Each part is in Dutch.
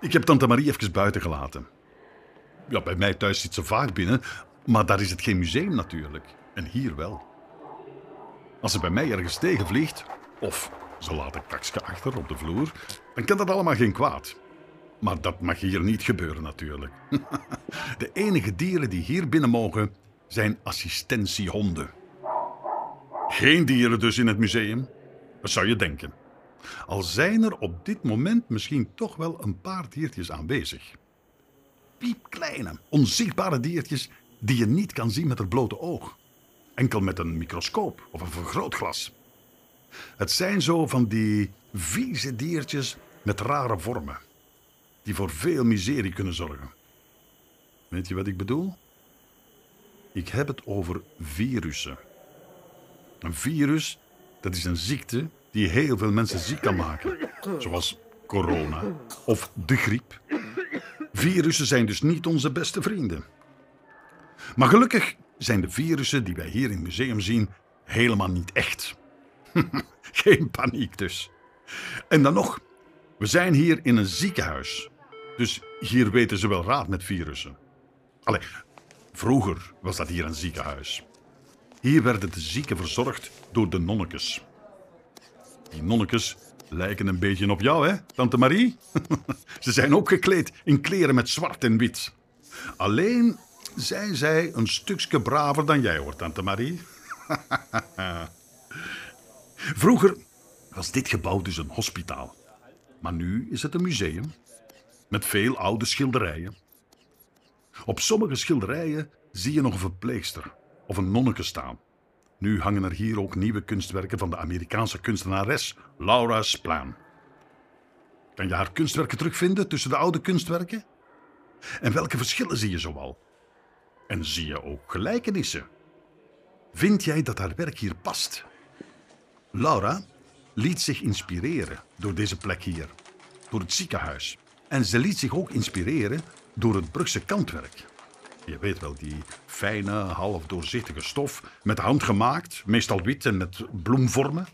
Ik heb tante Marie even buiten gelaten. Ja, bij mij thuis zit ze vaak binnen, maar daar is het geen museum natuurlijk. En hier wel. Als ze bij mij ergens tegenvliegt, of ze laat een taksje achter op de vloer, dan kan dat allemaal geen kwaad. Maar dat mag hier niet gebeuren natuurlijk. De enige dieren die hier binnen mogen zijn assistentiehonden. Geen dieren dus in het museum. Wat zou je denken? Al zijn er op dit moment misschien toch wel een paar diertjes aanwezig. Piepkleine, onzichtbare diertjes die je niet kan zien met het blote oog. Enkel met een microscoop of een vergrootglas. Het zijn zo van die vieze diertjes met rare vormen. Die voor veel miserie kunnen zorgen. Weet je wat ik bedoel? Ik heb het over virussen. Een virus, dat is een ziekte die heel veel mensen ziek kan maken. Zoals corona of de griep. Virussen zijn dus niet onze beste vrienden. Maar gelukkig zijn de virussen die wij hier in het museum zien helemaal niet echt. Geen paniek dus. En dan nog, we zijn hier in een ziekenhuis. Dus hier weten ze wel raad met virussen. Allee, vroeger was dat hier een ziekenhuis. Hier werden de zieken verzorgd door de nonnekes. Die nonnekes lijken een beetje op jou, hè, tante Marie? Ze zijn ook gekleed in kleren met zwart en wit. Alleen zijn zij een stukje braver dan jij hoor, tante Marie. Vroeger was dit gebouw dus een hospitaal. Maar nu is het een museum. Met veel oude schilderijen. Op sommige schilderijen zie je nog een verpleegster of een nonneke staan. Nu hangen er hier ook nieuwe kunstwerken van de Amerikaanse kunstenares Laura Splaan. Kan je haar kunstwerken terugvinden tussen de oude kunstwerken? En welke verschillen zie je zoal? En zie je ook gelijkenissen? Vind jij dat haar werk hier past? Laura liet zich inspireren door deze plek hier, door het ziekenhuis. En ze liet zich ook inspireren door het Brugse kantwerk. Je weet wel, die fijne, half doorzichtige stof, met de hand gemaakt, meestal wit en met bloemvormen.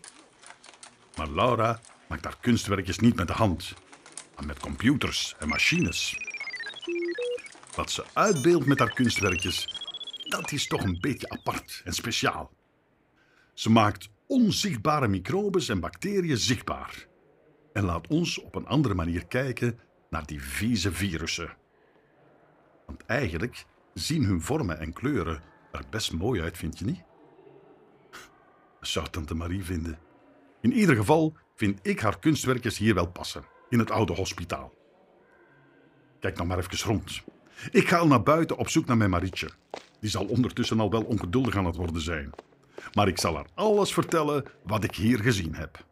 Maar Laura maakt haar kunstwerkjes niet met de hand, maar met computers en machines. Wat ze uitbeeldt met haar kunstwerkjes, dat is toch een beetje apart en speciaal. Ze maakt onzichtbare microbes en bacteriën zichtbaar. En laat ons op een andere manier kijken naar die vieze virussen. Want eigenlijk zien hun vormen en kleuren er best mooi uit, vind je niet? Dat zou tante Marie vinden. In ieder geval vind ik haar kunstwerkjes hier wel passen, in het oude hospitaal. Kijk nou maar even rond. Ik ga al naar buiten op zoek naar mijn Marietje. Die zal ondertussen al wel ongeduldig aan het worden zijn. Maar ik zal haar alles vertellen wat ik hier gezien heb.